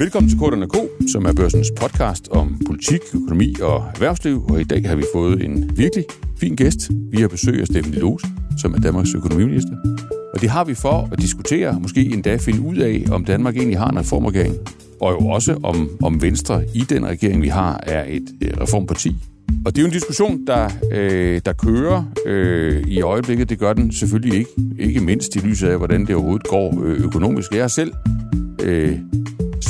Velkommen til Korterne K, som er børsens podcast om politik, økonomi og erhvervsliv. Og i dag har vi fået en virkelig fin gæst. Vi har besøg af Steffen Lose, som er Danmarks økonomiminister. Og det har vi for at diskutere, måske endda finde ud af, om Danmark egentlig har en reformregering. Og jo også om, om Venstre i den regering, vi har, er et reformparti. Og det er jo en diskussion, der, øh, der kører øh, i øjeblikket. Det gør den selvfølgelig ikke. Ikke mindst i lyset af, hvordan det overhovedet går øh, økonomisk. Jeg har selv øh,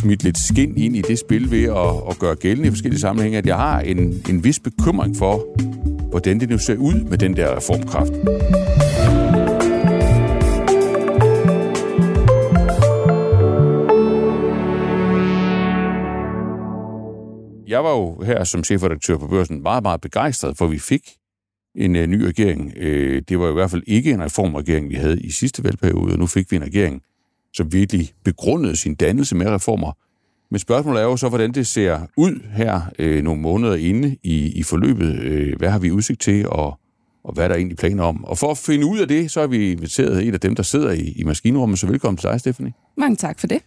smidt lidt skin ind i det spil ved at, at gøre gældende i forskellige sammenhænge, at jeg har en, en vis bekymring for, hvordan det nu ser ud med den der reformkraft. Jeg var jo her som chefredaktør på børsen meget, meget begejstret, for vi fik en uh, ny regering. Uh, det var i hvert fald ikke en reformregering, vi havde i sidste valgperiode, og nu fik vi en regering, som virkelig begrundede sin dannelse med reformer. Men spørgsmålet er jo så, hvordan det ser ud her øh, nogle måneder inde i, i forløbet. Øh, hvad har vi udsigt til, og, og hvad er der egentlig planer om? Og for at finde ud af det, så har vi inviteret en af dem, der sidder i, i maskinrummet. Så velkommen til dig, Stephanie. Mange tak for det.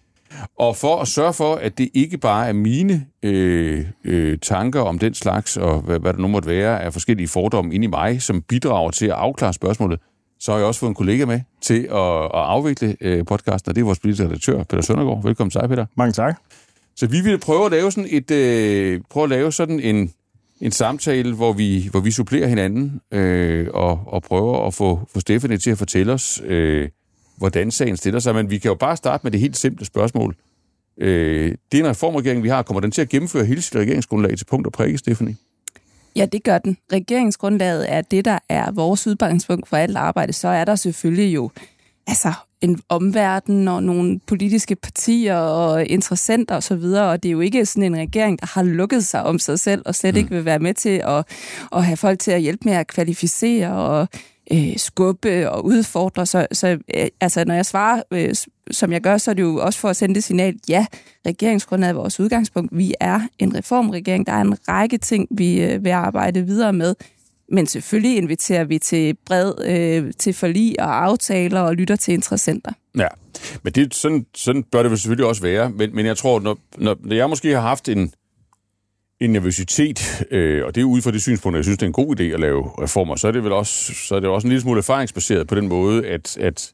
Og for at sørge for, at det ikke bare er mine øh, øh, tanker om den slags, og hvad, hvad der nu måtte være af forskellige fordomme inde i mig, som bidrager til at afklare spørgsmålet, så har jeg også fået en kollega med til at, at afvikle øh, podcasten, og det er vores politiske redaktør, Peter Søndergaard. Velkommen til dig, Peter. Mange tak. Så vi vil prøve at lave sådan et øh, prøve at lave sådan en en samtale, hvor vi hvor vi supplerer hinanden øh, og og prøver at få få Stefanie til at fortælle os øh, hvordan sagen stiller sig, men vi kan jo bare starte med det helt simple spørgsmål. Øh, det er en reformregering, vi har. Kommer den til at gennemføre hele sit regeringsgrundlag til punkt og prikke, Stefanie? Ja, det gør den. Regeringsgrundlaget er det, der er vores udgangspunkt for alt arbejde. Så er der selvfølgelig jo altså, en omverden og nogle politiske partier og interessenter osv., og, og det er jo ikke sådan en regering, der har lukket sig om sig selv og slet mm. ikke vil være med til at, at have folk til at hjælpe med at kvalificere og øh, skubbe og udfordre. Så, så øh, altså, når jeg svarer, øh, som jeg gør, så er det jo også for at sende det signal, ja, regeringsgrundlaget er vores udgangspunkt. Vi er en reformregering. Der er en række ting, vi øh, vil arbejde videre med. Men selvfølgelig inviterer vi til bred, øh, til forlig og aftaler og lytter til interessenter. Ja, men det, sådan, sådan bør det selvfølgelig også være. Men, men jeg tror, når, når jeg måske har haft en, en nervøsitet, øh, og det er ud fra det synspunkt, at jeg synes, det er en god idé at lave reformer, så er det vel også, så er det også en lille smule erfaringsbaseret på den måde, at, at,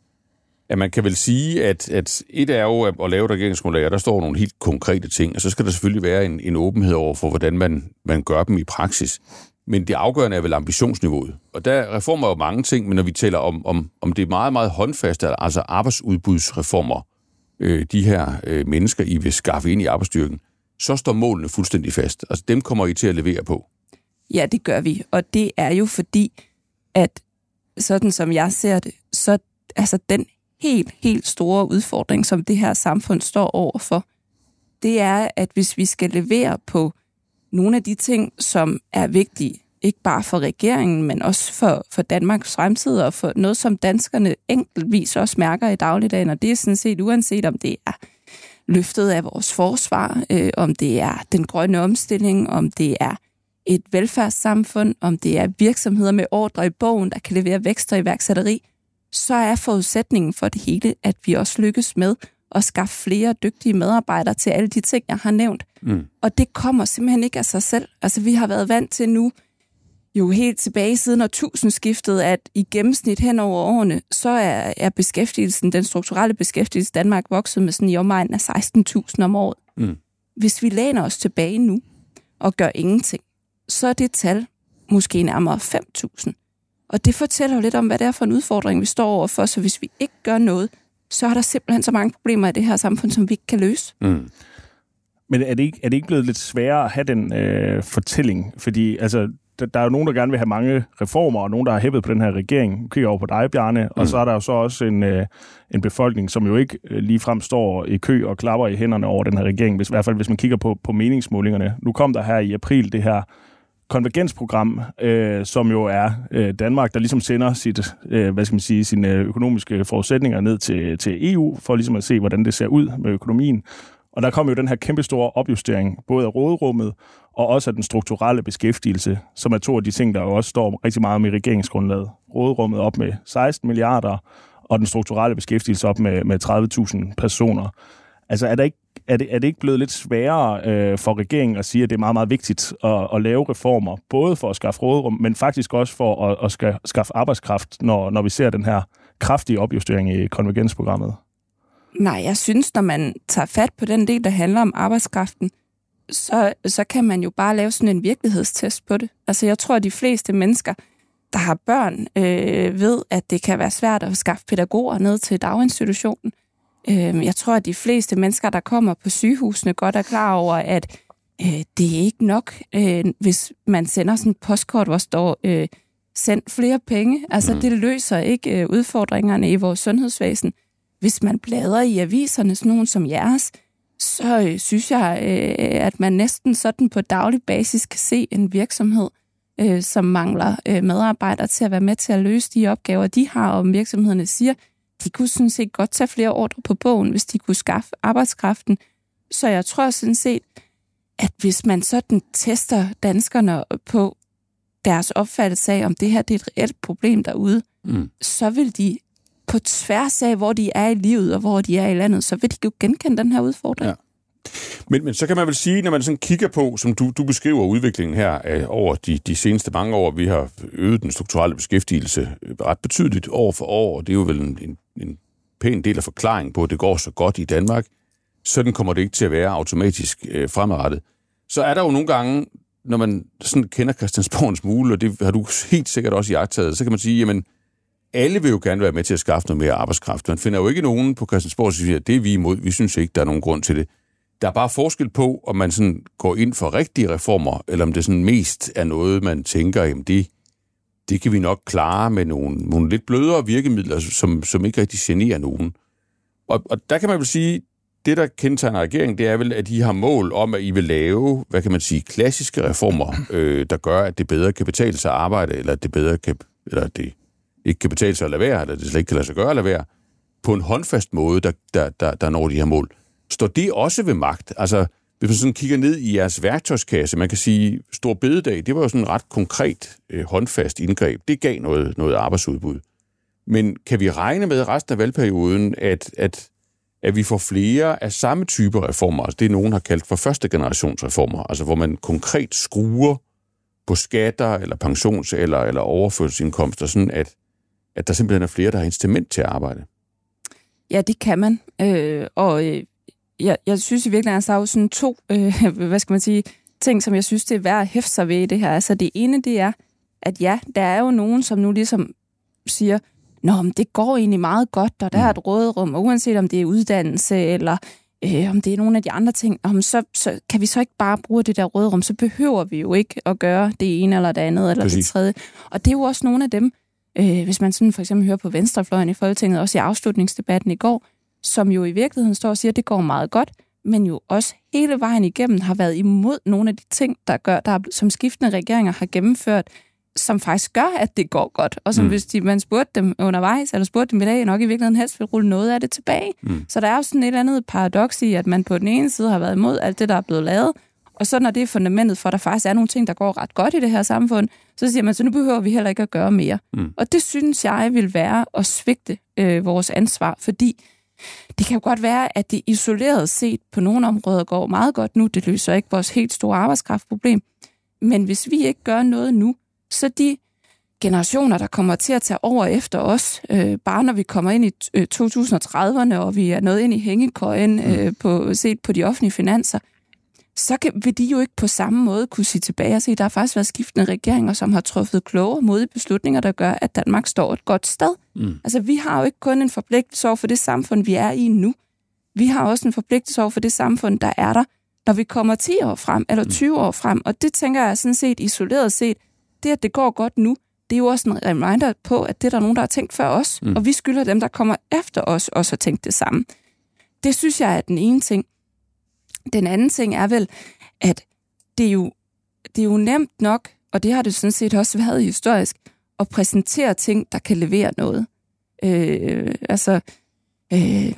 at man kan vel sige, at, at et er jo at, lave et regeringsgrundlag, og der står nogle helt konkrete ting, og så skal der selvfølgelig være en, en åbenhed over for, hvordan man, man gør dem i praksis. Men det afgørende er vel ambitionsniveauet. Og der reformer jo mange ting, men når vi taler om, om, om det er meget, meget håndfaste, altså arbejdsudbudsreformer, øh, de her øh, mennesker, I vil skaffe ind i arbejdsstyrken, så står målene fuldstændig fast. Altså dem kommer I til at levere på. Ja, det gør vi. Og det er jo fordi, at sådan som jeg ser det, så altså den helt, helt store udfordring, som det her samfund står overfor, det er, at hvis vi skal levere på nogle af de ting, som er vigtige, ikke bare for regeringen, men også for, for Danmarks fremtid, og for noget, som danskerne enkeltvis også mærker i dagligdagen, og det er sådan set uanset om det er løftet af vores forsvar, øh, om det er den grønne omstilling, om det er et velfærdssamfund, om det er virksomheder med ordre i bogen, der kan levere vækst og iværksætteri, så er forudsætningen for det hele, at vi også lykkes med at skaffe flere dygtige medarbejdere til alle de ting, jeg har nævnt. Mm. Og det kommer simpelthen ikke af sig selv. Altså, vi har været vant til nu, jo helt tilbage siden årtusindskiftet, at i gennemsnit hen over årene, så er, er beskæftigelsen, den strukturelle beskæftigelse i Danmark vokset med sådan i omegnen af 16.000 om året. Mm. Hvis vi læner os tilbage nu og gør ingenting, så er det tal måske nærmere 5.000. Og det fortæller jo lidt om, hvad det er for en udfordring, vi står overfor. Så hvis vi ikke gør noget, så er der simpelthen så mange problemer i det her samfund, som vi ikke kan løse. Mm. Men er det, ikke, er det ikke blevet lidt sværere at have den øh, fortælling? Fordi altså, der, er jo nogen, der gerne vil have mange reformer, og nogen, der har hæppet på den her regering. Nu kigger over på dig, Bjarne. Mm. Og så er der jo så også en, øh, en befolkning, som jo ikke øh, ligefrem står i kø og klapper i hænderne over den her regering, hvis, i hvert fald hvis man kigger på, på meningsmålingerne. Nu kom der her i april det her konvergensprogram, øh, som jo er øh, Danmark, der ligesom sender sit, øh, hvad skal man sige, sine økonomiske forudsætninger ned til, til EU, for ligesom at se, hvordan det ser ud med økonomien. Og der kom jo den her kæmpe store opjustering, både af råderummet og også af den strukturelle beskæftigelse, som er to af de ting, der jo også står rigtig meget om i regeringsgrundlaget. Råderummet op med 16 milliarder, og den strukturelle beskæftigelse op med, med 30.000 personer. Altså er, der ikke, er, det, er det ikke blevet lidt sværere øh, for regeringen at sige, at det er meget, meget vigtigt at, at lave reformer, både for at skaffe råderum, men faktisk også for at, at ska, skaffe arbejdskraft, når, når vi ser den her kraftige opjustering i konvergensprogrammet? Nej, jeg synes, når man tager fat på den del, der handler om arbejdskraften, så, så kan man jo bare lave sådan en virkelighedstest på det. Altså jeg tror, at de fleste mennesker, der har børn, øh, ved, at det kan være svært at skaffe pædagoger ned til daginstitutionen. Øh, jeg tror, at de fleste mennesker, der kommer på sygehusene, godt er klar over, at øh, det er ikke nok, øh, hvis man sender sådan et postkort, hvor står, øh, send flere penge. Altså mm. det løser ikke øh, udfordringerne i vores sundhedsvæsen. Hvis man bladrer i aviserne, sådan nogen som jeres, så øh, synes jeg, øh, at man næsten sådan på daglig basis kan se en virksomhed, øh, som mangler øh, medarbejdere til at være med til at løse de opgaver, de har, og virksomhederne siger, de kunne sådan set godt tage flere ordre på bogen, hvis de kunne skaffe arbejdskraften. Så jeg tror sådan set, at hvis man sådan tester danskerne på deres opfattelse af, om det her det er et reelt problem derude, mm. så vil de på tværs af, hvor de er i livet og hvor de er i landet, så vil de jo genkende den her udfordring. Ja. Men, men så kan man vel sige, når man sådan kigger på, som du, du beskriver udviklingen her øh, over de, de seneste mange år, vi har øget den strukturelle beskæftigelse øh, ret betydeligt år for år, og det er jo vel en, en, en pæn del af forklaringen på, at det går så godt i Danmark. Sådan kommer det ikke til at være automatisk øh, fremadrettet. Så er der jo nogle gange, når man sådan kender Christiansborg en smule, og det har du helt sikkert også jagtaget, så kan man sige, jamen, alle vil jo gerne være med til at skaffe noget mere arbejdskraft. Man finder jo ikke nogen på Christiansborg, som siger, at det er vi imod. Vi synes ikke, der er nogen grund til det. Der er bare forskel på, om man sådan går ind for rigtige reformer, eller om det sådan mest er noget, man tænker, jamen det, det kan vi nok klare med nogle, nogle lidt blødere virkemidler, som, som ikke rigtig generer nogen. Og, og der kan man vel sige, det, der kendetegner regeringen, det er vel, at I har mål om, at I vil lave, hvad kan man sige, klassiske reformer, øh, der gør, at det bedre kan betale sig at arbejde, eller at det bedre kan, eller det ikke kan betale sig at lade være, eller det slet ikke kan lade sig gøre at lade være, på en håndfast måde, der, der, der, der når de her mål. Står det også ved magt? Altså, hvis man sådan kigger ned i jeres værktøjskasse, man kan sige, Stor Bededag, det var jo sådan en ret konkret, øh, håndfast indgreb. Det gav noget, noget arbejdsudbud. Men kan vi regne med resten af valgperioden, at, at, at vi får flere af samme typer reformer, altså det nogen har kaldt for første generations reformer, altså hvor man konkret skruer på skatter eller pensions- eller, eller overførselsindkomster, sådan at, at der simpelthen er flere, der har instrument til at arbejde. Ja, det kan man. Øh, og øh, jeg, jeg synes i virkeligheden, at der er jo sådan to, øh, hvad skal man sige, ting, som jeg synes, det er værd at hæfte sig ved i det her. Altså det ene, det er, at ja, der er jo nogen, som nu ligesom siger, Nå, men det går egentlig meget godt, og der er mm. et råderum, og uanset om det er uddannelse, eller øh, om det er nogle af de andre ting, om så, så kan vi så ikke bare bruge det der råderum, så behøver vi jo ikke at gøre det ene eller det andet, eller Præcis. det tredje. Og det er jo også nogle af dem, øh, hvis man sådan for eksempel hører på Venstrefløjen i Folketinget, også i afslutningsdebatten i går, som jo i virkeligheden står og siger, at det går meget godt, men jo også hele vejen igennem har været imod nogle af de ting, der gør, der, som skiftende regeringer har gennemført, som faktisk gør, at det går godt. Og som mm. hvis de, man spurgte dem undervejs, eller spurgte dem i dag, nok i virkeligheden helst vil rulle noget af det tilbage. Mm. Så der er jo sådan et eller andet paradoks i, at man på den ene side har været imod alt det, der er blevet lavet, og så når det er fundamentet for, at der faktisk er nogle ting, der går ret godt i det her samfund, så siger man, så nu behøver vi heller ikke at gøre mere. Mm. Og det synes jeg vil være at svigte øh, vores ansvar, fordi det kan jo godt være, at det isoleret set på nogle områder går meget godt nu. Det løser ikke vores helt store arbejdskraftproblem. Men hvis vi ikke gør noget nu, så de generationer, der kommer til at tage over efter os, øh, bare når vi kommer ind i øh, 2030'erne, og vi er nået ind i hængekøjen mm. øh, på, set på de offentlige finanser, så kan, vil de jo ikke på samme måde kunne sige tilbage og at der har faktisk været skiftende regeringer, som har truffet kloge modige beslutninger, der gør, at Danmark står et godt sted. Mm. Altså, vi har jo ikke kun en forpligtelse over for det samfund, vi er i nu. Vi har også en forpligtelse over for det samfund, der er der, når vi kommer 10 år frem, eller 20 mm. år frem. Og det tænker jeg sådan set isoleret set, det at det går godt nu, det er jo også en reminder på, at det er der nogen, der har tænkt før os. Mm. Og vi skylder dem, der kommer efter os, også at tænke det samme. Det synes jeg er den ene ting. Den anden ting er vel, at det er jo, det er jo nemt nok, og det har det sådan set også været historisk, at præsentere ting, der kan levere noget. Øh, altså, øh,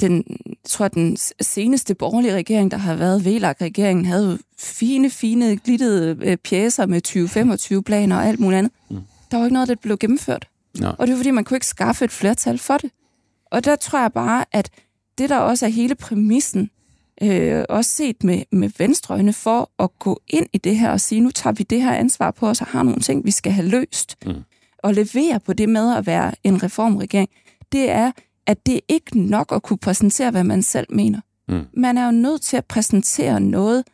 den, jeg tror, den seneste borgerlige regering, der har været, VLAG-regeringen, havde jo fine, fine, glittede øh, pjæser med 2025-planer og alt muligt andet. Mm. Der var ikke noget, der blev gennemført. Ja. Og det var, fordi man kunne ikke skaffe et flertal for det. Og der tror jeg bare, at det, der også er hele præmissen, øh, også set med, med venstreøjne, for at gå ind i det her og sige, nu tager vi det her ansvar på os og har nogle ting, vi skal have løst. Mm. Og levere på det med at være en reformregering, det er, at det er ikke nok at kunne præsentere, hvad man selv mener. Mm. Man er jo nødt til at præsentere noget,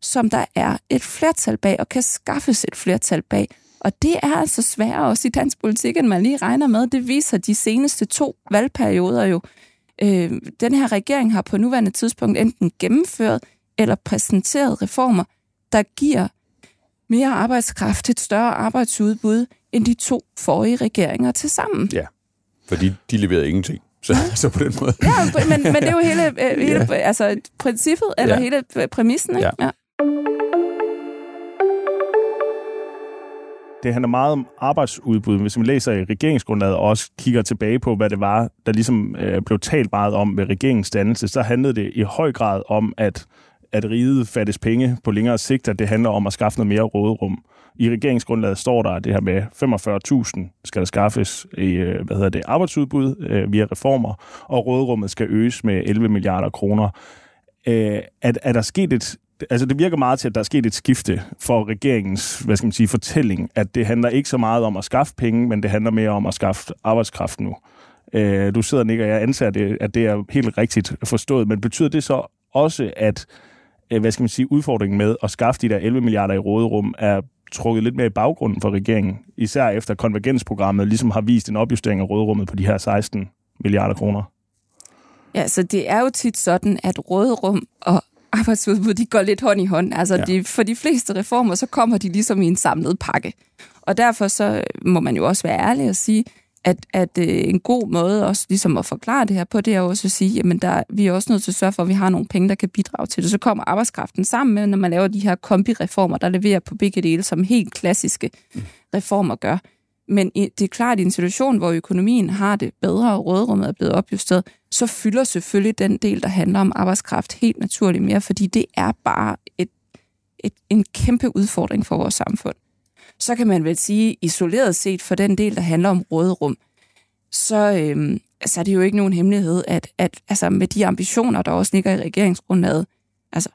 som der er et flertal bag, og kan skaffes et flertal bag. Og det er altså sværere også i dansk politik, end man lige regner med. Det viser de seneste to valgperioder jo. Øh, den her regering har på nuværende tidspunkt enten gennemført eller præsenteret reformer, der giver mere arbejdskraft, et større arbejdsudbud, end de to forrige regeringer til sammen. Ja, fordi de leverede ingenting. Så, så på den måde. Ja, men, men det er jo hele, øh, hele ja. altså, princippet, eller ja. hele præmissen. Ikke? Ja. ja. Det handler meget om arbejdsudbud. Hvis man læser i regeringsgrundlaget og også kigger tilbage på, hvad det var, der ligesom øh, blev talt meget om ved regeringens dannelse, så handlede det i høj grad om, at, at riget fattes penge på længere sigt, at det handler om at skaffe noget mere råderum. I regeringsgrundlaget står der det her med 45.000 skal der skaffes i øh, hvad hedder det, arbejdsudbud øh, via reformer, og råderummet skal øges med 11 milliarder kroner. Øh, er, er der sket et, altså det virker meget til, at der er sket et skifte for regeringens hvad skal man sige, fortælling, at det handler ikke så meget om at skaffe penge, men det handler mere om at skaffe arbejdskraft nu. Øh, du sidder, Nick, og jeg anser det, at det er helt rigtigt forstået, men betyder det så også, at øh, hvad skal man sige, udfordringen med at skaffe de der 11 milliarder i råderum er trukket lidt mere i baggrunden for regeringen, især efter konvergensprogrammet ligesom har vist en opjustering af råderummet på de her 16 milliarder kroner? Ja, så det er jo tit sådan, at råderum og arbejdsudbud, de går lidt hånd i hånd. Altså, ja. de, for de fleste reformer, så kommer de ligesom i en samlet pakke. Og derfor så må man jo også være ærlig og sige, at, at øh, en god måde også ligesom at forklare det her på, det er også at sige, jamen der, vi er også nødt til at sørge for, at vi har nogle penge, der kan bidrage til det. Så kommer arbejdskraften sammen med, når man laver de her kombireformer, der leverer på begge dele, som helt klassiske mm. reformer gør. Men det er klart, at i en situation, hvor økonomien har det bedre, og rådrummet er blevet opjusteret, så fylder selvfølgelig den del, der handler om arbejdskraft, helt naturligt mere, fordi det er bare et, et, en kæmpe udfordring for vores samfund. Så kan man vel sige, isoleret set for den del, der handler om råderum, så, øhm, så er det jo ikke nogen hemmelighed, at, at altså med de ambitioner, der også ligger i regeringsgrundlaget, altså,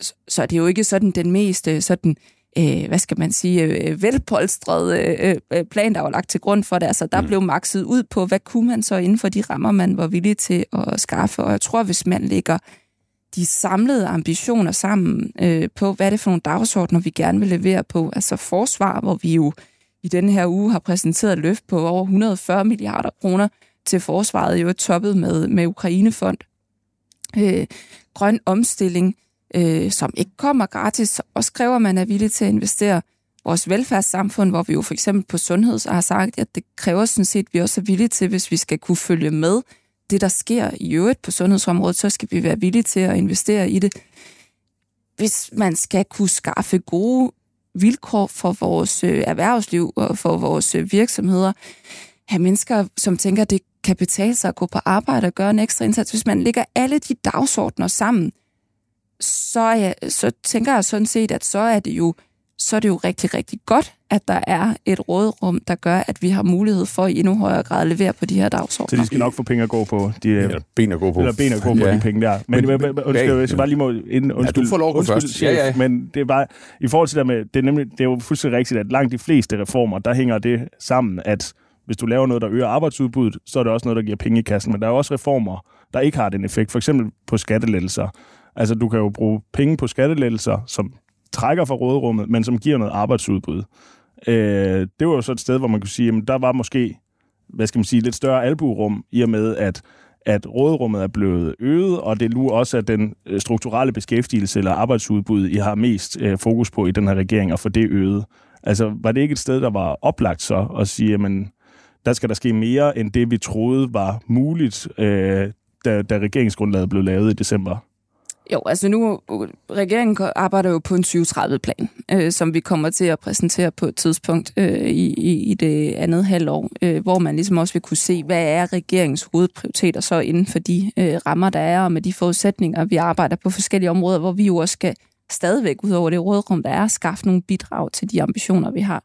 så, så er det jo ikke sådan den mest øh, sådan øh, hvad skal man sige, øh, velpolstrede øh, øh, plan, der var lagt til grund for det. Altså, der mm. blev makset ud på, hvad kunne man så inden for de rammer, man var villig til at skaffe. Og jeg tror, hvis man lægger de samlede ambitioner sammen øh, på, hvad er det for nogle dagsordner, vi gerne vil levere på. Altså forsvar, hvor vi jo i denne her uge har præsenteret et løft på over 140 milliarder kroner til forsvaret, jo toppet med, med Ukrainefond. Øh, grøn omstilling, øh, som ikke kommer gratis, og kræver, at man er villig til at investere vores velfærdssamfund, hvor vi jo for eksempel på sundhed har sagt, at det kræver sådan set, at vi også er villige til, hvis vi skal kunne følge med det, der sker i øvrigt på sundhedsområdet, så skal vi være villige til at investere i det. Hvis man skal kunne skaffe gode vilkår for vores øh, erhvervsliv og for vores øh, virksomheder, have mennesker, som tænker, at det kan betale sig at gå på arbejde og gøre en ekstra indsats. Hvis man lægger alle de dagsordner sammen, så, jeg, så tænker jeg sådan set, at så er det jo så er det jo rigtig, rigtig godt, at der er et rådrum, der gør, at vi har mulighed for i endnu højere grad at levere på de her dagsordner. Så de skal nok få penge at gå på. De, eller ben at gå på. Eller ben at gå på ja. de penge der. Men, men, men undskyld, jeg bare lige må... Inden, undskyld, ja, du får lov at gå undskyld, først. Ja, ja. Men det er bare... I forhold til det med... Det er, nemlig, det er jo fuldstændig rigtigt, at langt de fleste reformer, der hænger det sammen, at hvis du laver noget, der øger arbejdsudbuddet, så er det også noget, der giver penge i kassen. Men der er også reformer, der ikke har den effekt. For eksempel på skattelettelser Altså, du kan jo bruge penge på skattelettelser, som trækker fra råderummet, men som giver noget arbejdsudbud. Øh, det var jo så et sted, hvor man kunne sige, at der var måske, hvad skal man sige, lidt større albuerum, i og med, at at råderummet er blevet øget, og det er nu også at den øh, strukturelle beskæftigelse eller arbejdsudbud, I har mest øh, fokus på i den her regering, og for det øget. Altså, var det ikke et sted, der var oplagt så at sige, at der skal der ske mere, end det vi troede var muligt, øh, da, da regeringsgrundlaget blev lavet i december? Jo, altså nu, regeringen arbejder jo på en 2030-plan, øh, som vi kommer til at præsentere på et tidspunkt øh, i, i det andet halvår, øh, hvor man ligesom også vil kunne se, hvad er regeringens hovedprioriteter så inden for de øh, rammer, der er, og med de forudsætninger, vi arbejder på forskellige områder, hvor vi jo også skal stadigvæk, ud over det rådrum, der er, skaffe nogle bidrag til de ambitioner, vi har.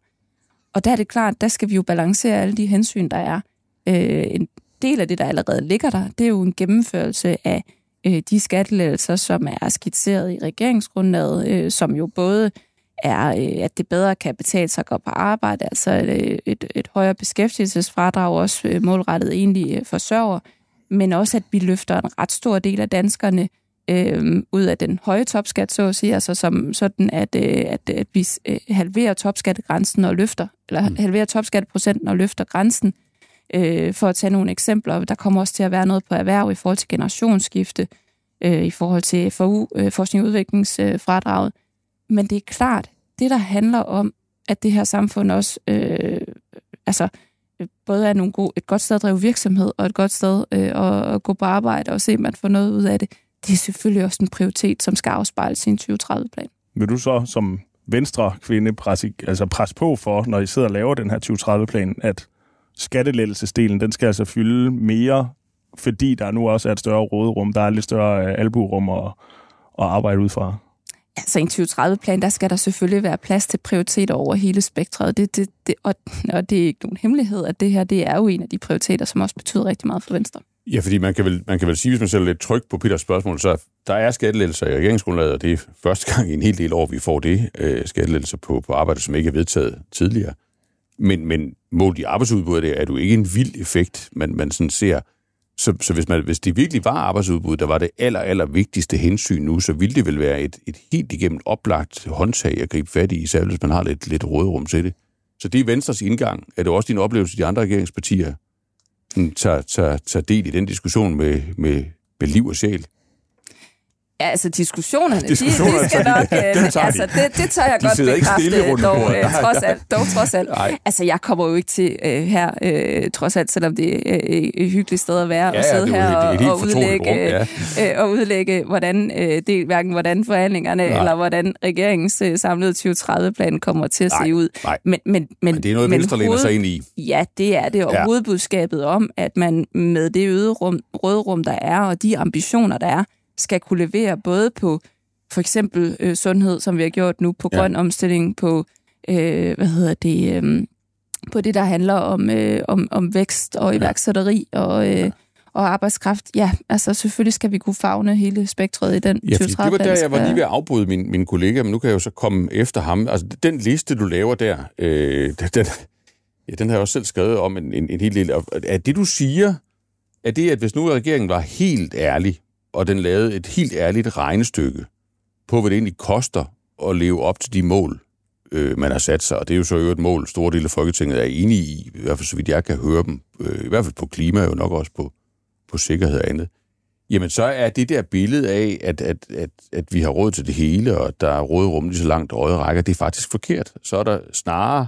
Og der er det klart, der skal vi jo balancere alle de hensyn, der er. Øh, en del af det, der allerede ligger der, det er jo en gennemførelse af øh, de skattelettelser, som er skitseret i regeringsgrundlaget, øh, som jo både er, øh, at det bedre kan betale sig at gå på arbejde, altså et, et, et højere beskæftigelsesfradrag, også øh, målrettet egentlig forsørger, men også at vi løfter en ret stor del af danskerne øh, ud af den høje topskat, så at sige, altså som sådan, at, øh, at, at vi øh, halverer topskattegrænsen og løfter, eller mm. halverer topskatteprocenten og løfter grænsen, øh, for at tage nogle eksempler. Der kommer også til at være noget på erhverv i forhold til generationsskifte, øh, i forhold til FOU, øh, forskning og udviklingsfradraget. Men det er klart, det der handler om, at det her samfund også øh, altså, både er nogle gode, et godt sted at drive virksomhed, og et godt sted øh, at, at gå på arbejde og se, at man får noget ud af det, det er selvfølgelig også en prioritet, som skal afspejles i en 2030-plan. Vil du så som venstre kvinde presse, altså presse på for, når I sidder og laver den her 2030-plan, at skattelettelsesdelen, den skal altså fylde mere, fordi der nu også er et større råderum, der er lidt større øh, albuerum at, at arbejde ud fra? Altså i en 2030-plan, der skal der selvfølgelig være plads til prioriteter over hele spektret. Det, det, det, og, og det er ikke nogen hemmelighed, at det her det er jo en af de prioriteter, som også betyder rigtig meget for Venstre. Ja, fordi man kan vel, man kan vel sige, hvis man sætter lidt tryk på Peters spørgsmål, så der er skattelettelser i regeringsgrundlaget, og det er første gang i en hel del år, vi får det, øh, skattelettelser på, på arbejde, som ikke er vedtaget tidligere. Men, men målt i arbejdsudbuddet er det jo ikke en vild effekt, man, man sådan ser. Så, så hvis, man, hvis det virkelig var arbejdsudbud, der var det aller, aller vigtigste hensyn nu, så ville det vel være et, et helt igennem oplagt håndtag at gribe fat i, især hvis man har lidt, lidt rådrum til det. Så det er Venstres indgang. Er det også din oplevelse, at de andre regeringspartier mm, tager, tager, tager del i den diskussion med, med, med liv og sjæl? Ja, altså diskussionerne, diskussionerne de, de skal nok... Øh, det, altså, det, det tør jeg de godt bekræfte, dog, øh, trods alt. Dog, trods alt. Altså, jeg kommer jo ikke til øh, her, øh, trods alt, selvom det er øh, et hyggeligt sted at være, ja, og sidde her og, og, udlægge, rum, ja. øh, og udlægge, hvordan, øh, det, hverken hvordan forhandlingerne, nej. eller hvordan regeringens øh, samlede 2030-plan kommer til at nej, se ud. Nej. Men, men, men, men det er noget, Venstre læner sig ind i. Ja, det er det, og ja. hovedbudskabet om, at man med det øde rum, rødrum, der er, og de ambitioner, der er, skal kunne levere både på for eksempel øh, sundhed, som vi har gjort nu, på grøn ja. omstilling, på øh, hvad hedder det, øh, på det, der handler om, øh, om, om vækst og iværksætteri og, øh, og arbejdskraft. Ja, altså selvfølgelig skal vi kunne fagne hele spektret i den ja, 2030 det var der, jeg var lige ved at afbryde min, min kollega, men nu kan jeg jo så komme efter ham. Altså, den liste, du laver der, øh, den, ja, den har jeg også selv skrevet om en, en, en hel del. Er det, du siger, er det, at hvis nu regeringen var helt ærlig, og den lavede et helt ærligt regnestykke på, hvad det egentlig koster at leve op til de mål, øh, man har sat sig. Og det er jo så jo et mål, store dele af Folketinget er enige i, i hvert fald så vidt jeg kan høre dem, øh, i hvert fald på klima, og nok også på, på sikkerhed og andet. Jamen så er det der billede af, at, at, at, at vi har råd til det hele, og der er rådrum lige så langt øjet rækker, det er faktisk forkert. Så er der snarere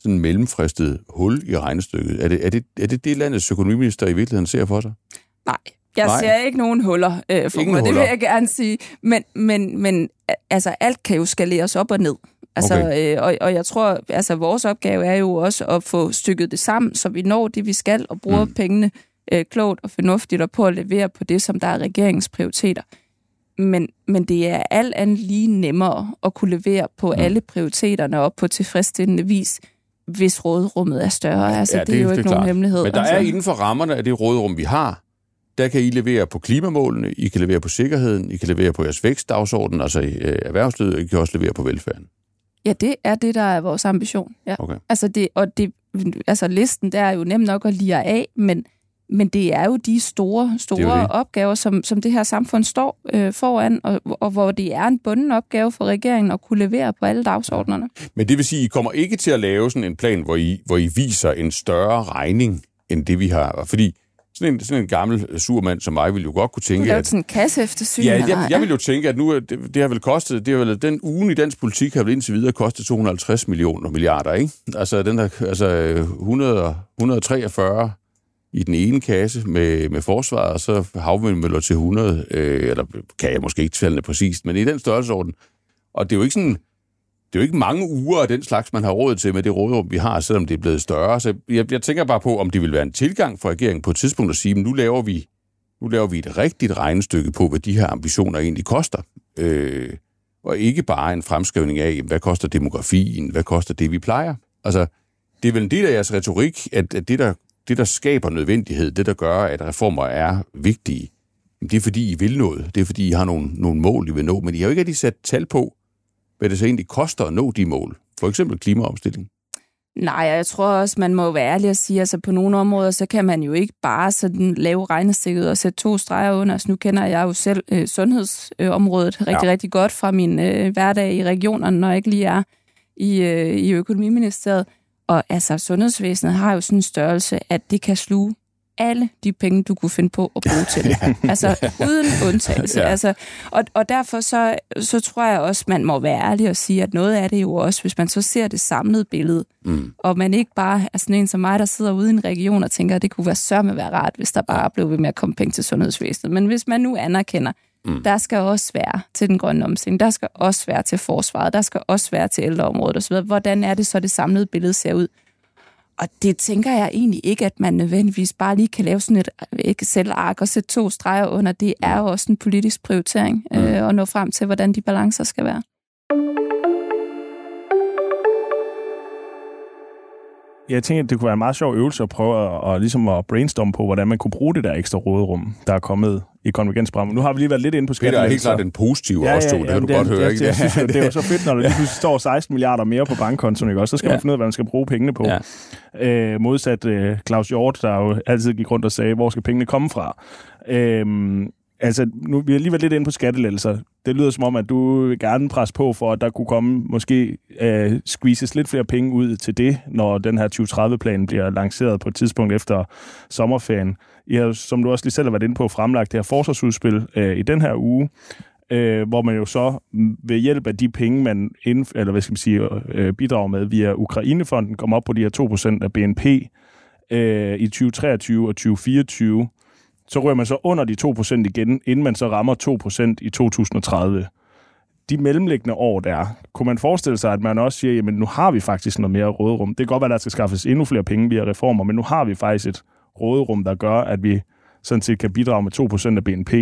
sådan en mellemfristet hul i regnestykket. Er det er det, er det, det landets økonomiminister i virkeligheden ser for sig? Nej, jeg Nej. ser ikke nogen huller øh, for Ingen mig, huller. det vil jeg gerne sige. Men, men, men altså, alt kan jo skaleres op og ned. Altså, okay. øh, og, og jeg tror, altså vores opgave er jo også at få stykket det sammen, så vi når det, vi skal, og bruger mm. pengene øh, klogt og fornuftigt, og på at levere på det, som der er regeringens prioriteter. Men, men det er alt andet lige nemmere at kunne levere på mm. alle prioriteterne op på tilfredsstillende vis, hvis rådrummet er større. Altså, ja, det, det er jo det ikke er nogen hemmelighed. Men der altså. er inden for rammerne af det rådrum, vi har, der kan I levere på klimamålene, I kan levere på sikkerheden, I kan levere på jeres vækstdagsorden, altså i øh, erhvervslivet, og I kan også levere på velfærden. Ja, det er det, der er vores ambition. Ja. Okay. Altså, det, og det, altså listen, der er jo nemt nok at lide af, men, men det er jo de store, store det det. opgaver, som, som det her samfund står øh, foran, og, og hvor det er en bunden opgave for regeringen at kunne levere på alle dagsordnerne. Men det vil sige, at I kommer ikke til at lave sådan en plan, hvor I, hvor I viser en større regning, end det vi har. Fordi sådan en, sådan en gammel øh, surmand som mig ville jo godt kunne tænke, at... sådan en kasse eftersyn, Ja, jeg, jeg vil jo tænke, at nu det, det har vel kostet, det har vel, den ugen i dansk politik har vel indtil videre kostet 250 millioner milliarder, ikke? Altså, den der, altså 100, 143 i den ene kasse med, med forsvaret, og så havvindmøller til 100, øh, eller kan jeg måske ikke tælle præcist, men i den størrelsesorden. Og det er jo ikke sådan, det er jo ikke mange uger af den slags, man har råd til med det rådrum, vi har, selvom det er blevet større. Så jeg, jeg tænker bare på, om det vil være en tilgang for regeringen på et tidspunkt at sige, at nu laver vi, nu laver vi et rigtigt regnestykke på, hvad de her ambitioner egentlig koster. Øh, og ikke bare en fremskrivning af, hvad koster demografien, hvad koster det, vi plejer. Altså, det er vel en del af jeres retorik, at, at det, der det, der skaber nødvendighed, det, der gør, at reformer er vigtige, det er, fordi I vil noget. Det er, fordi I har nogle, nogle mål, I vil nå. Men I har jo ikke rigtig sat tal på, hvad det så egentlig koster at nå de mål. For eksempel klimaomstilling. Nej, jeg tror også, man må være ærlig og sige, at altså på nogle områder, så kan man jo ikke bare sådan lave regnestykket og sætte to streger under. Altså, nu kender jeg jo selv øh, sundhedsområdet rigtig, ja. rigtig godt fra min øh, hverdag i regionerne, når jeg ikke lige er i, øh, i økonomiministeriet. Og altså, sundhedsvæsenet har jo sådan en størrelse, at det kan sluge alle de penge, du kunne finde på at bruge til det. ja. Altså uden undtagelse. ja. altså, og, og derfor så, så tror jeg også, man må være ærlig og sige, at noget af det jo også, hvis man så ser det samlede billede, mm. og man ikke bare er sådan en som mig, der sidder ude i en region og tænker, at det kunne være sørme være rart, hvis der bare blev ved med at komme penge til sundhedsvæsenet. Men hvis man nu anerkender, Mm. Der skal også være til den grønne omstilling, der skal også være til forsvaret, der skal også være til ældreområdet osv. Hvordan er det så, det samlede billede ser ud? Og det tænker jeg egentlig ikke, at man nødvendigvis bare lige kan lave sådan et Excel-ark og sætte to streger under. Det er jo også en politisk prioritering mm. øh, at nå frem til, hvordan de balancer skal være. Jeg tænker, at det kunne være en meget sjov øvelse at prøve at, at, ligesom at brainstorme på, hvordan man kunne bruge det der ekstra råderum, der er kommet i konvergensprogrammet. Nu har vi lige været lidt inde på skattelettelser. Det er helt klart den positive ja, også, to. Ja, det kan du det, godt høre. Det, ikke? Det, synes, det er jo så fedt, når der lige pludselig står 16 milliarder mere på bankkontoen, ikke? også? så skal ja. man finde ud af, hvad man skal bruge pengene på. Ja. Øh, modsat øh, Claus Hjort, der jo altid gik rundt og sagde, hvor skal pengene komme fra? Øh, altså, nu, vi er lige lidt inde på skattelettelser. Det lyder som om, at du vil gerne presse på for, at der kunne komme måske øh, squeezes lidt flere penge ud til det, når den her 2030-plan bliver lanceret på et tidspunkt efter sommerferien. I har, som du også lige selv har været inde på, fremlagt det her forsvarsudspil øh, i den her uge, øh, hvor man jo så ved hjælp af de penge, man ind, eller hvad skal man sige, øh, bidrager med via Ukrainefonden, kommer op på de her 2% af BNP øh, i 2023 og 2024 så rører man så under de 2% igen, inden man så rammer 2% i 2030. De mellemliggende år der, kunne man forestille sig, at man også siger, jamen nu har vi faktisk noget mere råderum. Det kan godt være, at der skal skaffes endnu flere penge via reformer, men nu har vi faktisk et råderum, der gør, at vi sådan set kan bidrage med 2% af BNP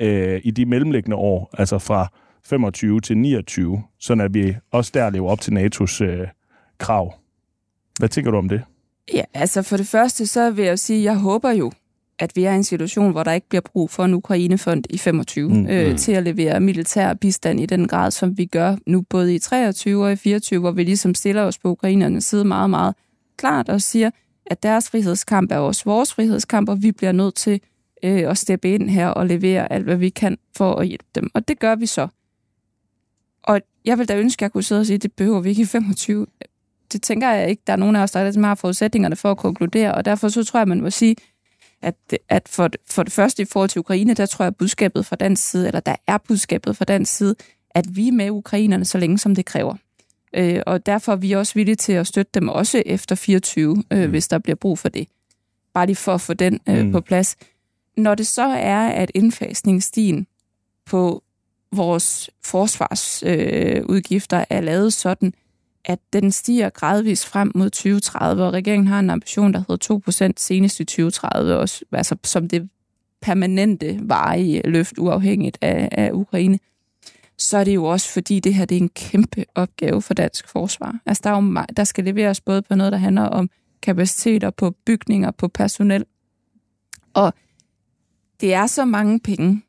øh, i de mellemliggende år, altså fra 25 til 29, sådan at vi også der lever op til NATO's øh, krav. Hvad tænker du om det? Ja, altså for det første, så vil jeg sige, at jeg håber jo, at vi er i en situation, hvor der ikke bliver brug for en Ukrainefond i 25 mm, øh, mm. til at levere militær bistand i den grad, som vi gør nu både i 23 og i 24, hvor vi ligesom stiller os på ukrainernes side meget, meget klart og siger, at deres frihedskamp er også vores frihedskamp, og vi bliver nødt til øh, at steppe ind her og levere alt, hvad vi kan for at hjælpe dem. Og det gør vi så. Og jeg vil da ønske, at jeg kunne sidde og sige, at det behøver vi ikke i 25. Det tænker jeg ikke. Der er nogen af os, der har forudsætningerne for at konkludere, og derfor så tror jeg, man må sige, at, at for, for det første i forhold til Ukraine, der tror jeg, at budskabet fra den side, eller der er budskabet fra den side, at vi er med ukrainerne så længe, som det kræver. Øh, og derfor er vi også villige til at støtte dem også efter 24, øh, mm. hvis der bliver brug for det. Bare lige for at få den øh, mm. på plads. Når det så er, at indfasningsstien på vores forsvarsudgifter øh, er lavet sådan, at den stiger gradvist frem mod 2030, og regeringen har en ambition, der hedder 2% senest i 2030, også, altså som det permanente varige løft uafhængigt af, af Ukraine, så er det jo også fordi, det her det er en kæmpe opgave for dansk forsvar. Altså der, er jo, der skal leveres både på noget, der handler om kapaciteter, på bygninger, på personel. Og det er så mange penge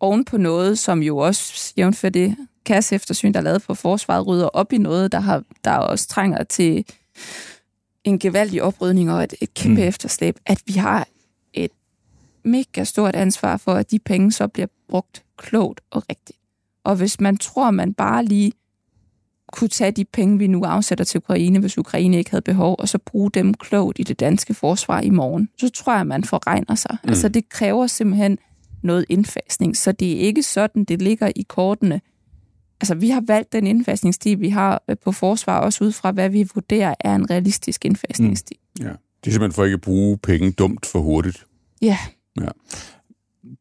oven på noget, som jo også, jævnt det kasseeftersyn, der er lavet på forsvaret, rydder op i noget, der, har, der også trænger til en gevaldig oprydning og et, et kæmpe mm. efterslæb, at vi har et mega stort ansvar for, at de penge så bliver brugt klogt og rigtigt. Og hvis man tror, man bare lige kunne tage de penge, vi nu afsætter til Ukraine, hvis Ukraine ikke havde behov, og så bruge dem klogt i det danske forsvar i morgen, så tror jeg, man forregner sig. Mm. Altså det kræver simpelthen noget indfasning, så det er ikke sådan, det ligger i kortene, altså, vi har valgt den indfasningsstil, vi har øh, på forsvar, også ud fra, hvad vi vurderer er en realistisk indfasningsstil. Mm. Ja. Det er simpelthen for ikke at bruge penge dumt for hurtigt. Ja. ja.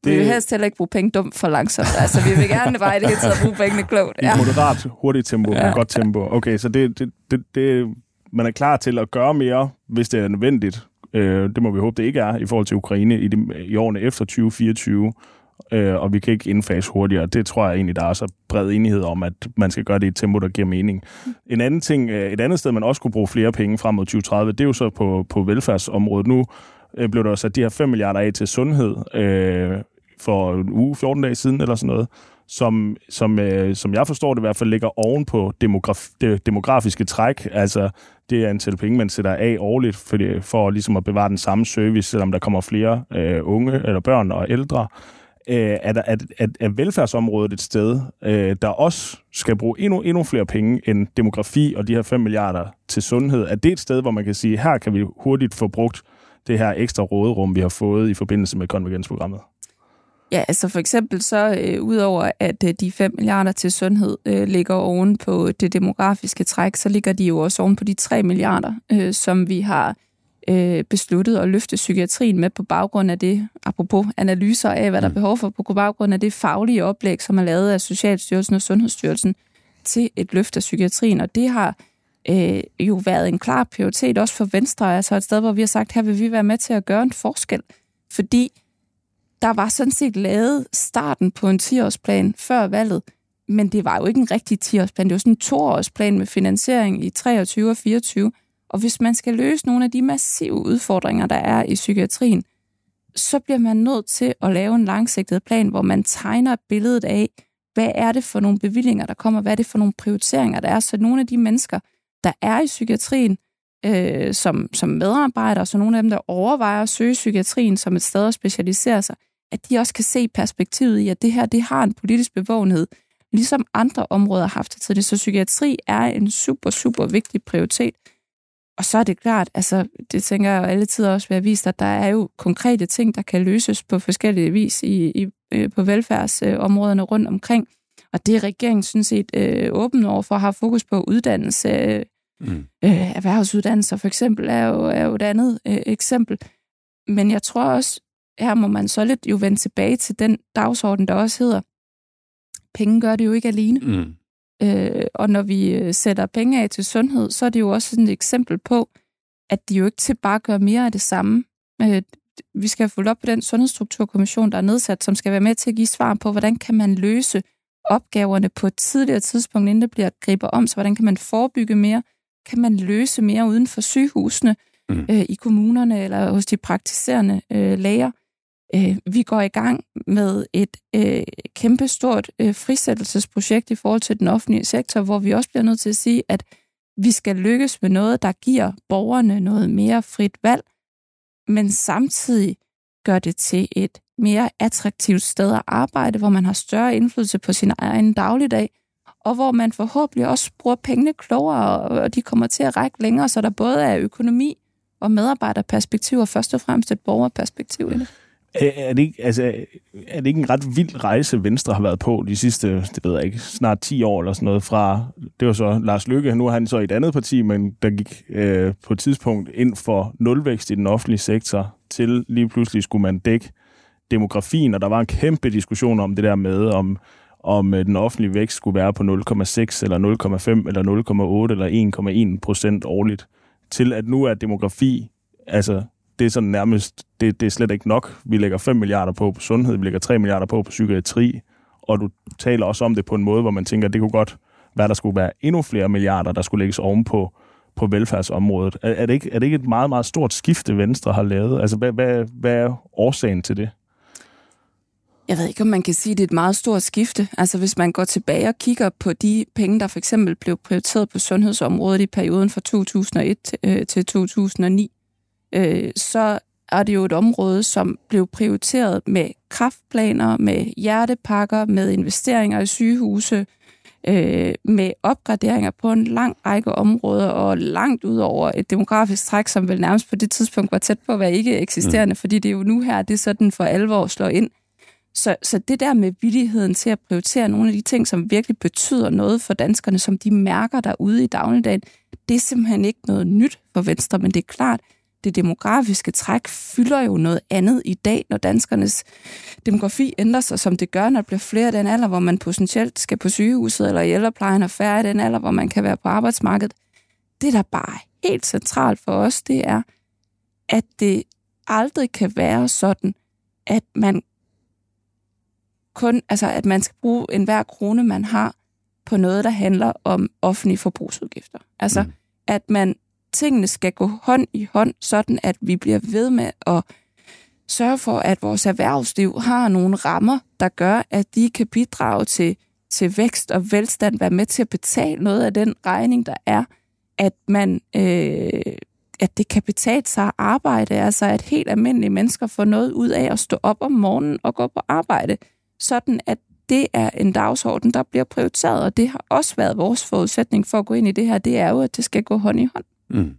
Det... Vi vil helst heller ikke bruge penge dumt for langsomt. Altså, vi vil gerne bare i det hele taget bruge pengene klogt. Ja. I moderat, hurtigt tempo, ja. godt tempo. Okay, så det, det, det, det, man er klar til at gøre mere, hvis det er nødvendigt. Øh, det må vi håbe, det ikke er, i forhold til Ukraine i, de, i årene efter 2024 øh, og vi kan ikke indfase hurtigere. Det tror jeg egentlig, der er så bred enighed om, at man skal gøre det i et tempo, der giver mening. En anden ting, øh, et andet sted, man også kunne bruge flere penge frem mod 2030, det er jo så på, på velfærdsområdet. Nu øh, blev der sat de her 5 milliarder af til sundhed øh, for en uge, 14 dage siden eller sådan noget, som, som, øh, som jeg forstår det i hvert fald ligger oven på demograf, det demografiske træk, altså det antal penge, man sætter af årligt for, det, for ligesom at bevare den samme service, selvom der kommer flere øh, unge eller børn og ældre. Øh, er, der, er, er, er velfærdsområdet et sted, øh, der også skal bruge endnu, endnu flere penge end demografi og de her 5 milliarder til sundhed? Er det et sted, hvor man kan sige, her kan vi hurtigt få brugt det her ekstra råderum, vi har fået i forbindelse med konvergensprogrammet? Ja, altså for eksempel så, øh, udover at øh, de 5 milliarder til sundhed øh, ligger oven på det demografiske træk, så ligger de jo også oven på de 3 milliarder, øh, som vi har øh, besluttet at løfte psykiatrien med på baggrund af det, apropos analyser af, hvad der er mm. behov for, på baggrund af det faglige oplæg, som er lavet af Socialstyrelsen og Sundhedsstyrelsen til et løft af psykiatrien. Og det har øh, jo været en klar prioritet også for Venstre, altså et sted, hvor vi har sagt, her vil vi være med til at gøre en forskel, fordi der var sådan set lavet starten på en 10-årsplan før valget, men det var jo ikke en rigtig 10-årsplan, det var sådan en toårsplan med finansiering i 23 og 24. Og hvis man skal løse nogle af de massive udfordringer, der er i psykiatrien, så bliver man nødt til at lave en langsigtet plan, hvor man tegner billedet af, hvad er det for nogle bevillinger, der kommer, hvad er det for nogle prioriteringer, der er, så nogle af de mennesker, der er i psykiatrien, øh, som, som medarbejdere, så nogle af dem, der overvejer at søge psykiatrien som et sted at specialisere sig, at de også kan se perspektivet i, at det her det har en politisk bevågenhed, ligesom andre områder har haft det tidligere. Så psykiatri er en super, super vigtig prioritet. Og så er det klart, altså det tænker jeg jo alle tider også være vist, at der er jo konkrete ting, der kan løses på forskellige vis i, i, øh, på velfærdsområderne rundt omkring. Og det er regeringen synes set øh, åben over for at have fokus på uddannelse. Mm. Øh, erhvervsuddannelser for eksempel er jo, er jo et andet øh, eksempel. Men jeg tror også, her må man så lidt jo vende tilbage til den dagsorden, der også hedder, penge gør det jo ikke alene. Mm. Øh, og når vi øh, sætter penge af til sundhed, så er det jo også sådan et eksempel på, at de jo ikke til bare gør mere af det samme. Øh, vi skal få op på den sundhedsstrukturkommission, der er nedsat, som skal være med til at give svar på, hvordan kan man løse opgaverne på et tidligere tidspunkt, inden det bliver griber om, så hvordan kan man forebygge mere, kan man løse mere uden for sygehusene, mm. øh, i kommunerne eller hos de praktiserende øh, læger. Øh, vi går i gang med et øh, kæmpestort øh, frisættelsesprojekt i forhold til den offentlige sektor, hvor vi også bliver nødt til at sige, at vi skal lykkes med noget, der giver borgerne noget mere frit valg, men samtidig gør det til et mere attraktivt sted at arbejde, hvor man har større indflydelse på sin egen dagligdag, og hvor man forhåbentlig også bruger pengene klogere, og de kommer til at række længere, så der både er økonomi og medarbejderperspektiv, og først og fremmest et borgerperspektiv i det. Øh, er det, ikke, altså, er det ikke en ret vild rejse, Venstre har været på de sidste, det ved jeg ikke, snart 10 år eller sådan noget fra, det var så Lars Lykke, nu er han så i et andet parti, men der gik øh, på et tidspunkt ind for nulvækst i den offentlige sektor, til lige pludselig skulle man dække demografien, og der var en kæmpe diskussion om det der med, om, om øh, den offentlige vækst skulle være på 0,6 eller 0,5 eller 0,8 eller 1,1 procent årligt, til at nu er demografi altså det er sådan nærmest, det, det er slet ikke nok. Vi lægger 5 milliarder på på sundhed, vi lægger 3 milliarder på på psykiatri, og du taler også om det på en måde, hvor man tænker, at det kunne godt være, der skulle være endnu flere milliarder, der skulle lægges ovenpå på velfærdsområdet. Er, er, det ikke, er det ikke et meget, meget stort skifte, Venstre har lavet? Altså, hvad, hvad, hvad er årsagen til det? Jeg ved ikke, om man kan sige, at det er et meget stort skifte. Altså hvis man går tilbage og kigger på de penge, der for eksempel blev prioriteret på sundhedsområdet i perioden fra 2001 øh, til 2009, øh, så er det jo et område, som blev prioriteret med kraftplaner, med hjertepakker, med investeringer i sygehuse, øh, med opgraderinger på en lang række områder, og langt ud over et demografisk træk, som vel nærmest på det tidspunkt var tæt på at være ikke eksisterende, mm. fordi det er jo nu her, det sådan for alvor slår ind. Så, så det der med villigheden til at prioritere nogle af de ting, som virkelig betyder noget for danskerne, som de mærker derude i dagligdagen, det er simpelthen ikke noget nyt for Venstre, men det er klart, det demografiske træk fylder jo noget andet i dag, når danskernes demografi ændrer sig, som det gør, når der bliver flere af den alder, hvor man potentielt skal på sygehuset eller i ældreplejen, og færre af den alder, hvor man kan være på arbejdsmarkedet. Det, der bare er helt centralt for os, det er, at det aldrig kan være sådan, at man kun, altså at man skal bruge enhver krone, man har, på noget, der handler om offentlige forbrugsudgifter. Altså, mm. at man tingene skal gå hånd i hånd, sådan at vi bliver ved med at sørge for, at vores erhvervsliv har nogle rammer, der gør, at de kan bidrage til, til vækst og velstand, være med til at betale noget af den regning, der er, at man øh, at det kan betale sig at arbejde, altså at helt almindelige mennesker får noget ud af at stå op om morgenen og gå på arbejde, sådan at det er en dagsorden, der bliver prioriteret, og det har også været vores forudsætning for at gå ind i det her, det er jo, at det skal gå hånd i hånd. Mm.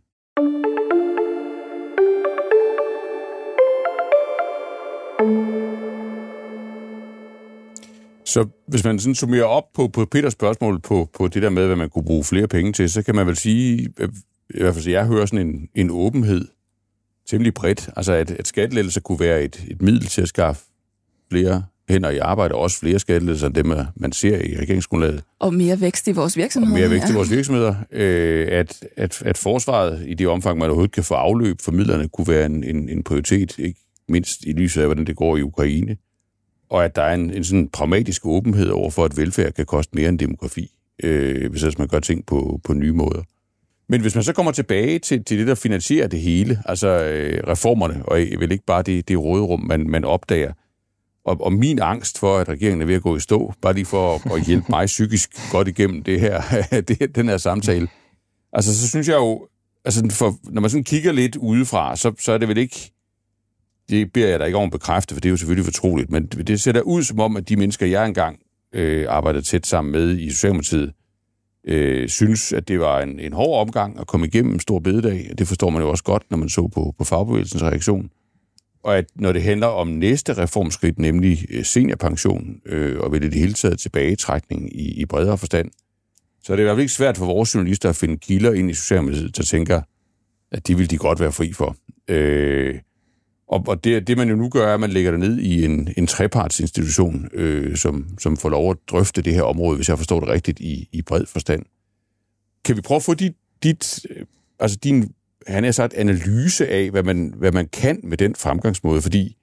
Så hvis man sådan summerer op på, på Peters spørgsmål på, på det der med, hvad man kunne bruge flere penge til, så kan man vel sige, i hvert fald så jeg hører sådan en, en åbenhed temmelig bredt. Altså at, at skattelettelser kunne være et, et middel til at skaffe flere hænder i arbejde, og også flere skattelettelser end dem, man ser i regeringsgrundlaget. Og mere vækst i vores virksomheder. Og mere vækst ja. i vores virksomheder. Øh, at, at, at forsvaret i det omfang, man overhovedet kan få afløb for midlerne, kunne være en, en, en prioritet, ikke mindst i lyset af, hvordan det går i Ukraine. Og at der er en, en sådan pragmatisk åbenhed over for, at velfærd kan koste mere end demografi, øh, hvis man gør ting på, på nye måder. Men hvis man så kommer tilbage til, til det, der finansierer det hele, altså øh, reformerne, og vel ikke bare det, det råderum, man, man opdager, og, og min angst for, at regeringen er ved at gå i stå, bare lige for at, at hjælpe mig psykisk godt igennem det her, det, den her samtale. Altså, så synes jeg jo, altså, for, når man sådan kigger lidt udefra, så, så er det vel ikke, det beder jeg da ikke om at bekræfte, for det er jo selvfølgelig fortroligt, men det ser da ud som om, at de mennesker, jeg engang øh, arbejdede tæt sammen med i Socialdemokratiet, øh, synes, at det var en, en hård omgang at komme igennem en stor bededag. Det forstår man jo også godt, når man så på, på fagbevægelsens reaktion. Og at når det handler om næste reformskridt, nemlig øh, seniorpension øh, og ved det hele taget tilbagetrækning i, i bredere forstand, så er det i hvert fald ikke svært for vores journalister at finde kilder ind i Socialdemokratiet, der tænker, at de vil de godt være fri for. Øh, og, og det, det, man jo nu gør, er, at man lægger det ned i en, en trepartsinstitution, øh, som, som får lov at drøfte det her område, hvis jeg forstår det rigtigt, i, i bred forstand. Kan vi prøve at få dit, dit øh, altså din, han har sagt, analyse af, hvad man, hvad man kan med den fremgangsmåde? Fordi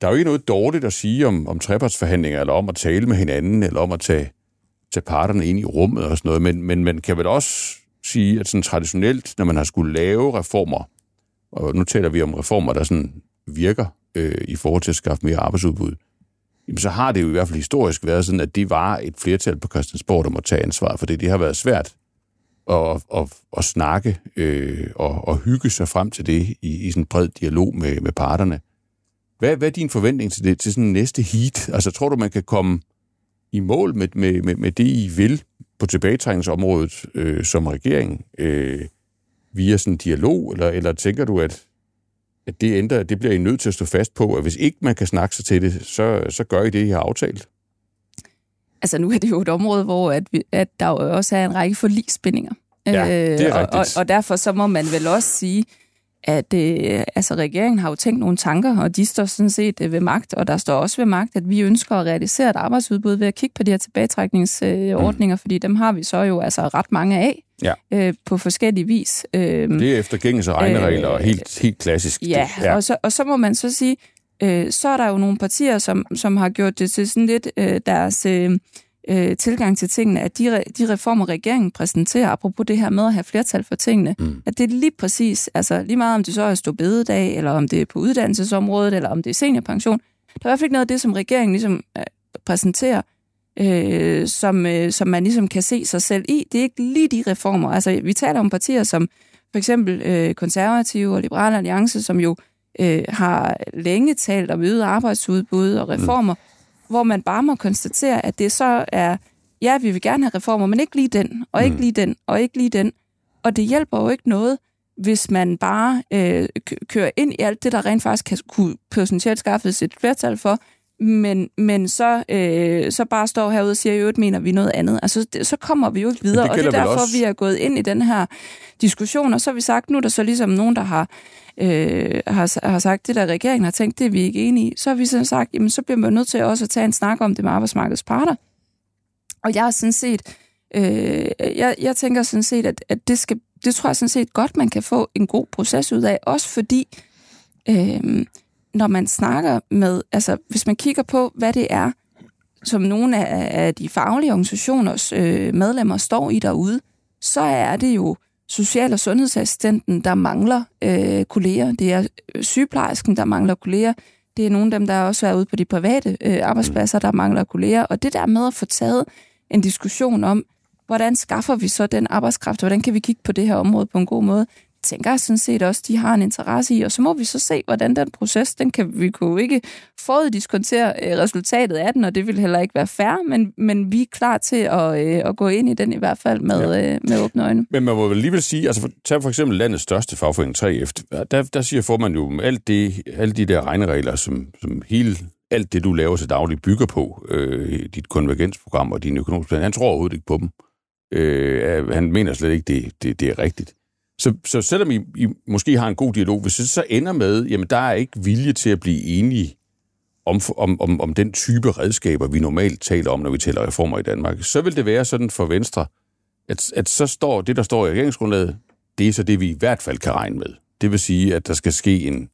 der er jo ikke noget dårligt at sige om, om trepartsforhandlinger, eller om at tale med hinanden, eller om at tage, tage parterne ind i rummet og sådan noget, men, men man kan vel også sige, at sådan traditionelt, når man har skulle lave reformer, og nu taler vi om reformer, der sådan virker øh, i forhold til at skaffe mere arbejdsudbud, jamen så har det jo i hvert fald historisk været sådan, at det var et flertal på Christiansborg, der må tage ansvar for det. Det har været svært og, og, at snakke øh, og, og hygge sig frem til det i, i sådan en bred dialog med, med parterne. Hvad, hvad er din forventning til det, til sådan næste heat? Altså tror du, man kan komme i mål med, med, med, med det, I vil på tilbagetrækningsområdet øh, som regering? Øh, via sådan en dialog, eller, eller tænker du, at, at det ændrer, det bliver I nødt til at stå fast på, at hvis ikke man kan snakke sig til det, så, så gør I det, I har aftalt? Altså nu er det jo et område, hvor at, vi, at der jo også er en række forligsspændinger. Ja, det er øh, og, og, og derfor så må man vel også sige, at øh, altså, regeringen har jo tænkt nogle tanker, og de står sådan set øh, ved magt, og der står også ved magt, at vi ønsker at realisere et arbejdsudbud ved at kigge på de her tilbagetrækningsordninger, øh, mm. fordi dem har vi så jo altså ret mange af ja. øh, på forskellige vis. Øh, det er efter gængse regneregler, øh, helt, helt klassisk. Ja, ja. Og, så, og så må man så sige, øh, så er der jo nogle partier, som, som har gjort det til sådan lidt øh, deres... Øh, øh, tilgang til tingene, at de, de reformer, regeringen præsenterer, apropos det her med at have flertal for tingene, mm. at det er lige præcis, altså lige meget om det så er stå bededag, eller om det er på uddannelsesområdet, eller om det er seniorpension, der er i hvert fald ikke noget af det, som regeringen ligesom øh, præsenterer, øh, som, øh, som man ligesom kan se sig selv i. Det er ikke lige de reformer. Altså, vi taler om partier som for eksempel øh, konservative og liberale alliance, som jo øh, har længe talt om øget arbejdsudbud og reformer, mm hvor man bare må konstatere, at det så er, ja, vi vil gerne have reformer, men ikke lige den, og ikke mm. lige den, og ikke lige den. Og det hjælper jo ikke noget, hvis man bare øh, kører ind i alt det, der rent faktisk kan, kunne potentielt skaffes et flertal for, men, men så, øh, så bare står herude og siger, at i mener vi noget andet. Altså, det, så kommer vi jo ikke videre, det og det er derfor, også... vi er gået ind i den her diskussion, og så har vi sagt, nu er der så ligesom nogen, der har øh, har, har sagt, det der regeringen har tænkt, det er vi ikke enige i, så har vi sådan sagt, jamen så bliver man nødt til også at tage en snak om det med arbejdsmarkedets parter. Og jeg er sådan set, øh, jeg, jeg tænker sådan set, at, at det, skal, det tror jeg sådan set godt, man kan få en god proces ud af, også fordi, øh, når man snakker med, altså hvis man kigger på, hvad det er, som nogle af, af de faglige organisationers øh, medlemmer står i derude, så er det jo social- og sundhedsassistenten, der mangler øh, kolleger. Det er øh, sygeplejersken, der mangler kolleger. Det er nogle af dem, der også er ude på de private øh, arbejdspladser, der mangler kolleger. Og det der med at få taget en diskussion om, hvordan skaffer vi så den arbejdskraft, og hvordan kan vi kigge på det her område på en god måde, tænker jeg sådan set også, de har en interesse i, og så må vi så se, hvordan den proces, den kan vi kunne ikke foruddiskontere øh, resultatet af den, og det vil heller ikke være fair, men, men vi er klar til at, øh, at gå ind i den i hvert fald med, ja. øh, med åbne øjne. Men man må vel alligevel sige, altså tag for eksempel landets største fagforening 3F, der, der siger formand jo, alt det, alle de der regneregler, som, som hele alt det, du laver til daglig, bygger på, øh, dit konvergensprogram og din økonomiske plan, han tror overhovedet ikke på dem. Øh, han mener slet ikke, det, det, det er rigtigt. Så, så selvom I, I måske har en god dialog, hvis det så ender med, jamen der er ikke vilje til at blive enige om, om, om, om den type redskaber, vi normalt taler om, når vi taler reformer i Danmark, så vil det være sådan for Venstre, at, at så står det, der står i regeringsgrundlaget, det er så det, vi i hvert fald kan regne med. Det vil sige, at der skal ske en,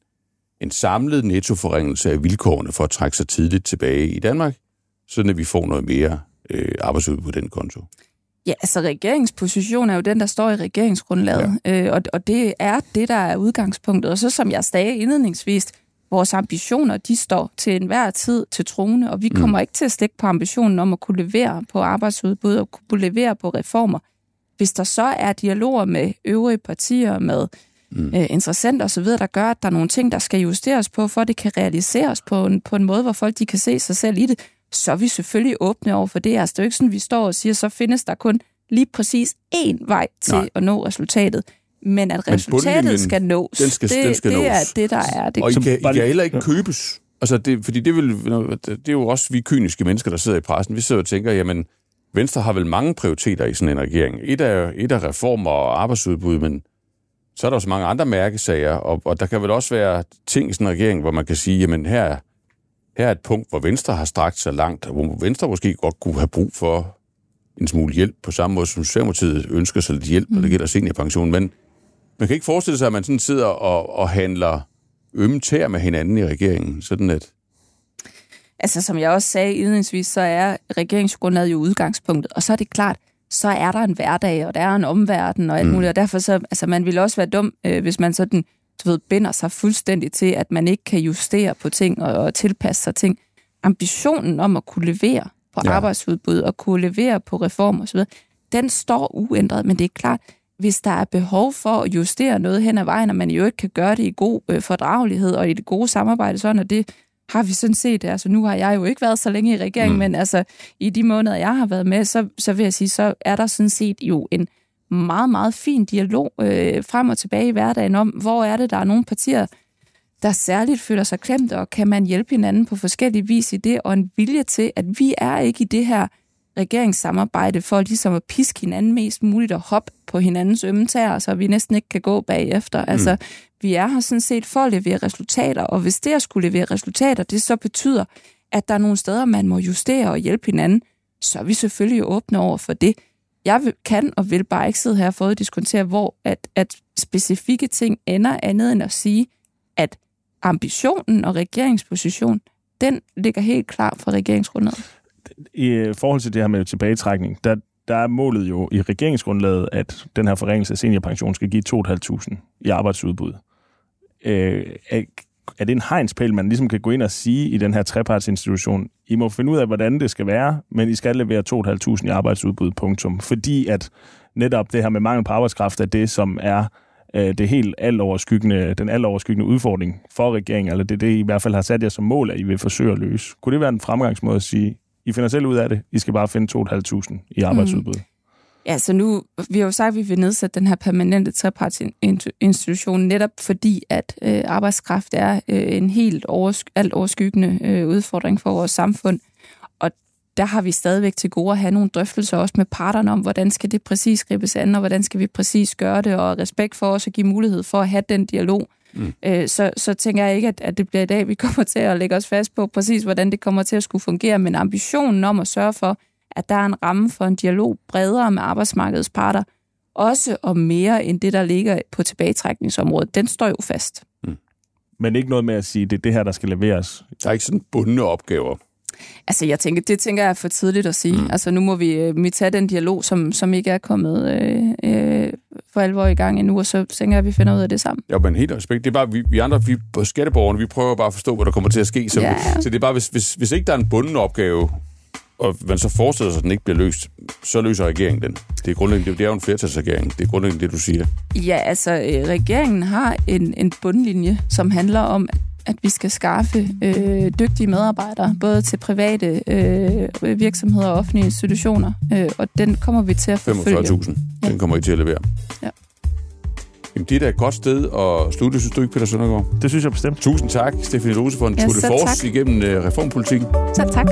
en samlet nettoforringelse af vilkårene for at trække sig tidligt tilbage i Danmark, sådan at vi får noget mere øh, arbejdsudbud på den konto. Ja, altså regeringsposition er jo den, der står i regeringsgrundlaget, ja. øh, og, og det er det, der er udgangspunktet. Og så som jeg sagde indledningsvis, vores ambitioner, de står til enhver tid til trone, og vi mm. kommer ikke til at stikke på ambitionen om at kunne levere på arbejdsudbud og kunne levere på reformer. Hvis der så er dialoger med øvrige partier, med mm. øh, interessenter osv., der gør, at der er nogle ting, der skal justeres på, for at det kan realiseres på en, på en måde, hvor folk de kan se sig selv i det, så er vi selvfølgelig åbne over for det. Altså, det er jo ikke sådan, vi står og siger, så findes der kun lige præcis én vej til Nej. at nå resultatet. Men at resultatet Men skal nås, den skal, det, den skal det nås. er det, der er det. Og I kan, I kan heller ikke købes. Altså, det, fordi det, vil, det er jo også vi kyniske mennesker, der sidder i pressen. Vi sidder og tænker, jamen, Venstre har vel mange prioriteter i sådan en regering. Et er, et er reformer og arbejdsudbud, men så er der også mange andre mærkesager, og, og der kan vel også være ting i sådan en regering, hvor man kan sige, jamen her her er et punkt, hvor Venstre har strakt sig langt, og hvor Venstre måske godt kunne have brug for en smule hjælp, på samme måde som Socialdemokratiet ønsker sig lidt hjælp, når det mm. gælder seniorpension. Men man kan ikke forestille sig, at man sådan sidder og, og handler ømme tær med hinanden i regeringen, sådan at... Altså, som jeg også sagde indledningsvis, så er regeringsgrundlaget jo udgangspunktet, og så er det klart, så er der en hverdag, og der er en omverden og alt mm. muligt, og derfor så, altså, man ville også være dum, øh, hvis man sådan du ved, binder sig fuldstændig til, at man ikke kan justere på ting og, og tilpasse sig ting. Ambitionen om at kunne levere på ja. arbejdsudbud og kunne levere på reform osv., den står uændret, men det er klart, hvis der er behov for at justere noget hen ad vejen, og man jo ikke kan gøre det i god øh, fordragelighed og i det gode samarbejde, sådan, og det har vi sådan set, altså nu har jeg jo ikke været så længe i regeringen, mm. men altså i de måneder, jeg har været med, så, så vil jeg sige, så er der sådan set jo en meget, meget fin dialog øh, frem og tilbage i hverdagen om, hvor er det, der er nogle partier, der særligt føler sig klemt, og kan man hjælpe hinanden på forskellige vis i det, og en vilje til, at vi er ikke i det her regeringssamarbejde for ligesom at piske hinanden mest muligt og hoppe på hinandens ømme tæer, så vi næsten ikke kan gå bagefter. Mm. Altså, vi er her sådan set for at levere resultater, og hvis det at skulle levere resultater, det så betyder, at der er nogle steder, man må justere og hjælpe hinanden, så er vi selvfølgelig åbne over for det jeg vil, kan og vil bare ikke sidde her for at diskutere, hvor at, at specifikke ting ender andet end at sige, at ambitionen og regeringsposition, den ligger helt klar for regeringsgrundlaget. I øh, forhold til det her med tilbagetrækning, der, der er målet jo i regeringsgrundlaget, at den her forringelse af seniorpension skal give 2.500 i arbejdsudbud. Øh, er det en hegnspæl, man ligesom kan gå ind og sige i den her trepartsinstitution, I må finde ud af, hvordan det skal være, men I skal levere 2.500 i arbejdsudbud, punktum. Fordi at netop det her med mangel på arbejdskraft er det, som er øh, det helt altoverskyggende, den altoverskyggende udfordring for regeringen, eller det er det, I i hvert fald har sat jer som mål, at I vil forsøge at løse. Kunne det være en fremgangsmåde at sige, I finder selv ud af det, I skal bare finde 2.500 i arbejdsudbud? Mm. Ja, så nu, vi har jo sagt, at vi vil nedsætte den her permanente trepartsinstitution, netop fordi, at øh, arbejdskraft er øh, en helt oversk- alt overskyggende øh, udfordring for vores samfund. Og der har vi stadigvæk til gode at have nogle drøftelser også med parterne om, hvordan skal det præcis gribes an, og hvordan skal vi præcis gøre det, og respekt for os at give mulighed for at have den dialog. Mm. Øh, så, så tænker jeg ikke, at, at det bliver i dag, vi kommer til at lægge os fast på præcis, hvordan det kommer til at skulle fungere, men ambitionen om at sørge for, at der er en ramme for en dialog bredere med arbejdsmarkedets parter, også og mere end det, der ligger på tilbagetrækningsområdet. Den står jo fast. Mm. Men ikke noget med at sige, at det er det her, der skal leveres? Der er ikke sådan bundne opgaver. Altså, jeg tænker, det tænker jeg er for tidligt at sige. Mm. Altså, nu må vi, øh, vi tage den dialog, som, som ikke er kommet øh, øh, for alvor i gang endnu, og så tænker jeg, at vi finder ud af det sammen. Ja, men helt respekt. Det er bare, vi, vi andre, vi på skatteborgerne, vi prøver bare at forstå, hvad der kommer til at ske. Så, ja. så det er bare, hvis, hvis, hvis ikke der er en bunden opgave, og man så forestiller sig, at den ikke bliver løst, så løser regeringen den. Det er grundlæggende, det er jo en flertalsregering. Det er grundlæggende det, du siger. Ja, altså, øh, regeringen har en, en bundlinje, som handler om, at vi skal skaffe øh, dygtige medarbejdere, både til private øh, virksomheder og offentlige institutioner, øh, og den kommer vi til at forfølge. 45.000. Ja. Den kommer I til at levere. Ja. Jamen, det er da et godt sted at slutte, synes du ikke, Peter Søndergaard? Det synes jeg bestemt. Tusind tak, Stefanie Lose, for en Ja, tour de force tak. igennem øh, reformpolitikken. Så tak.